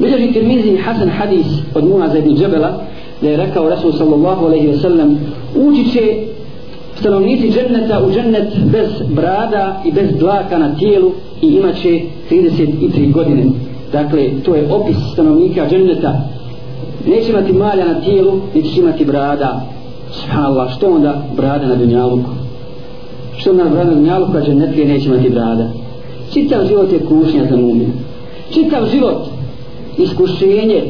Bilježi Tirmizi Hasan Hadis od Muaza ibn Džebela da je rekao Rasul sallallahu alaihi ve sellem ući će stanovnici dženneta u džennet bez brada i bez dlaka na tijelu i imat će 33 godine. Dakle, to je opis stanovnika dženneta. Neće imati malja na tijelu, neće imati brada. Subhanallah, što onda brada na dunjaluku? Što onda brada na dunjaluku, a džennetlije neće imati brada? Čitav život je kušnja za mumiju. Čitav život iskušenje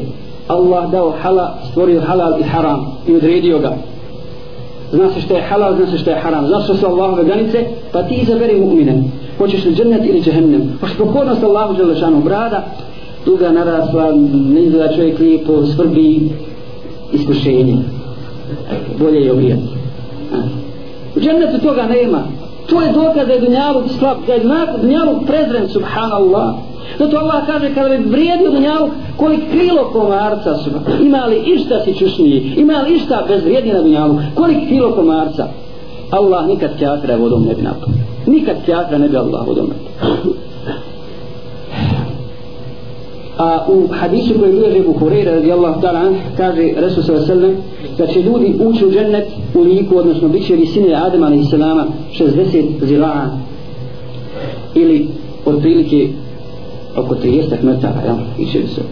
Allah dao halal, stvorio halal i haram i odredio ga. Zna se što je halal, zna se što je haram. Zna se što su Allahove granice pa ti izaberi mu'mine. Hoćeš li džennet ili džehennem? Hoćeš pokornost Allahu Đelešanu brada? Duga narasla ne izgleda čovjek lijepo svrbi iskušenje. Bolje je obijati. U džennetu toga nema. To je dokaz da je dunjaluk slab da je dunjaluk prezren subhanallah. Zato Allah kaže kada bi vrijedio dunjalu koji kilo komarca su imali išta si čušniji, imali išta bez vrijednije na dunjalu, koliko kilo komarca. Allah nikad kjatra vodom ne bi napao. Nikad kjatra ne bi Allah vodom napao. A u hadisu koji bilježi Ebu Hureyre radijallahu ta'ala kaže Resul sallam da će ljudi ući u džennet u liku, odnosno bit će visine Adama alejhi salama 60 zira'a ili otprilike oko 30 metara, ja, iće visoko.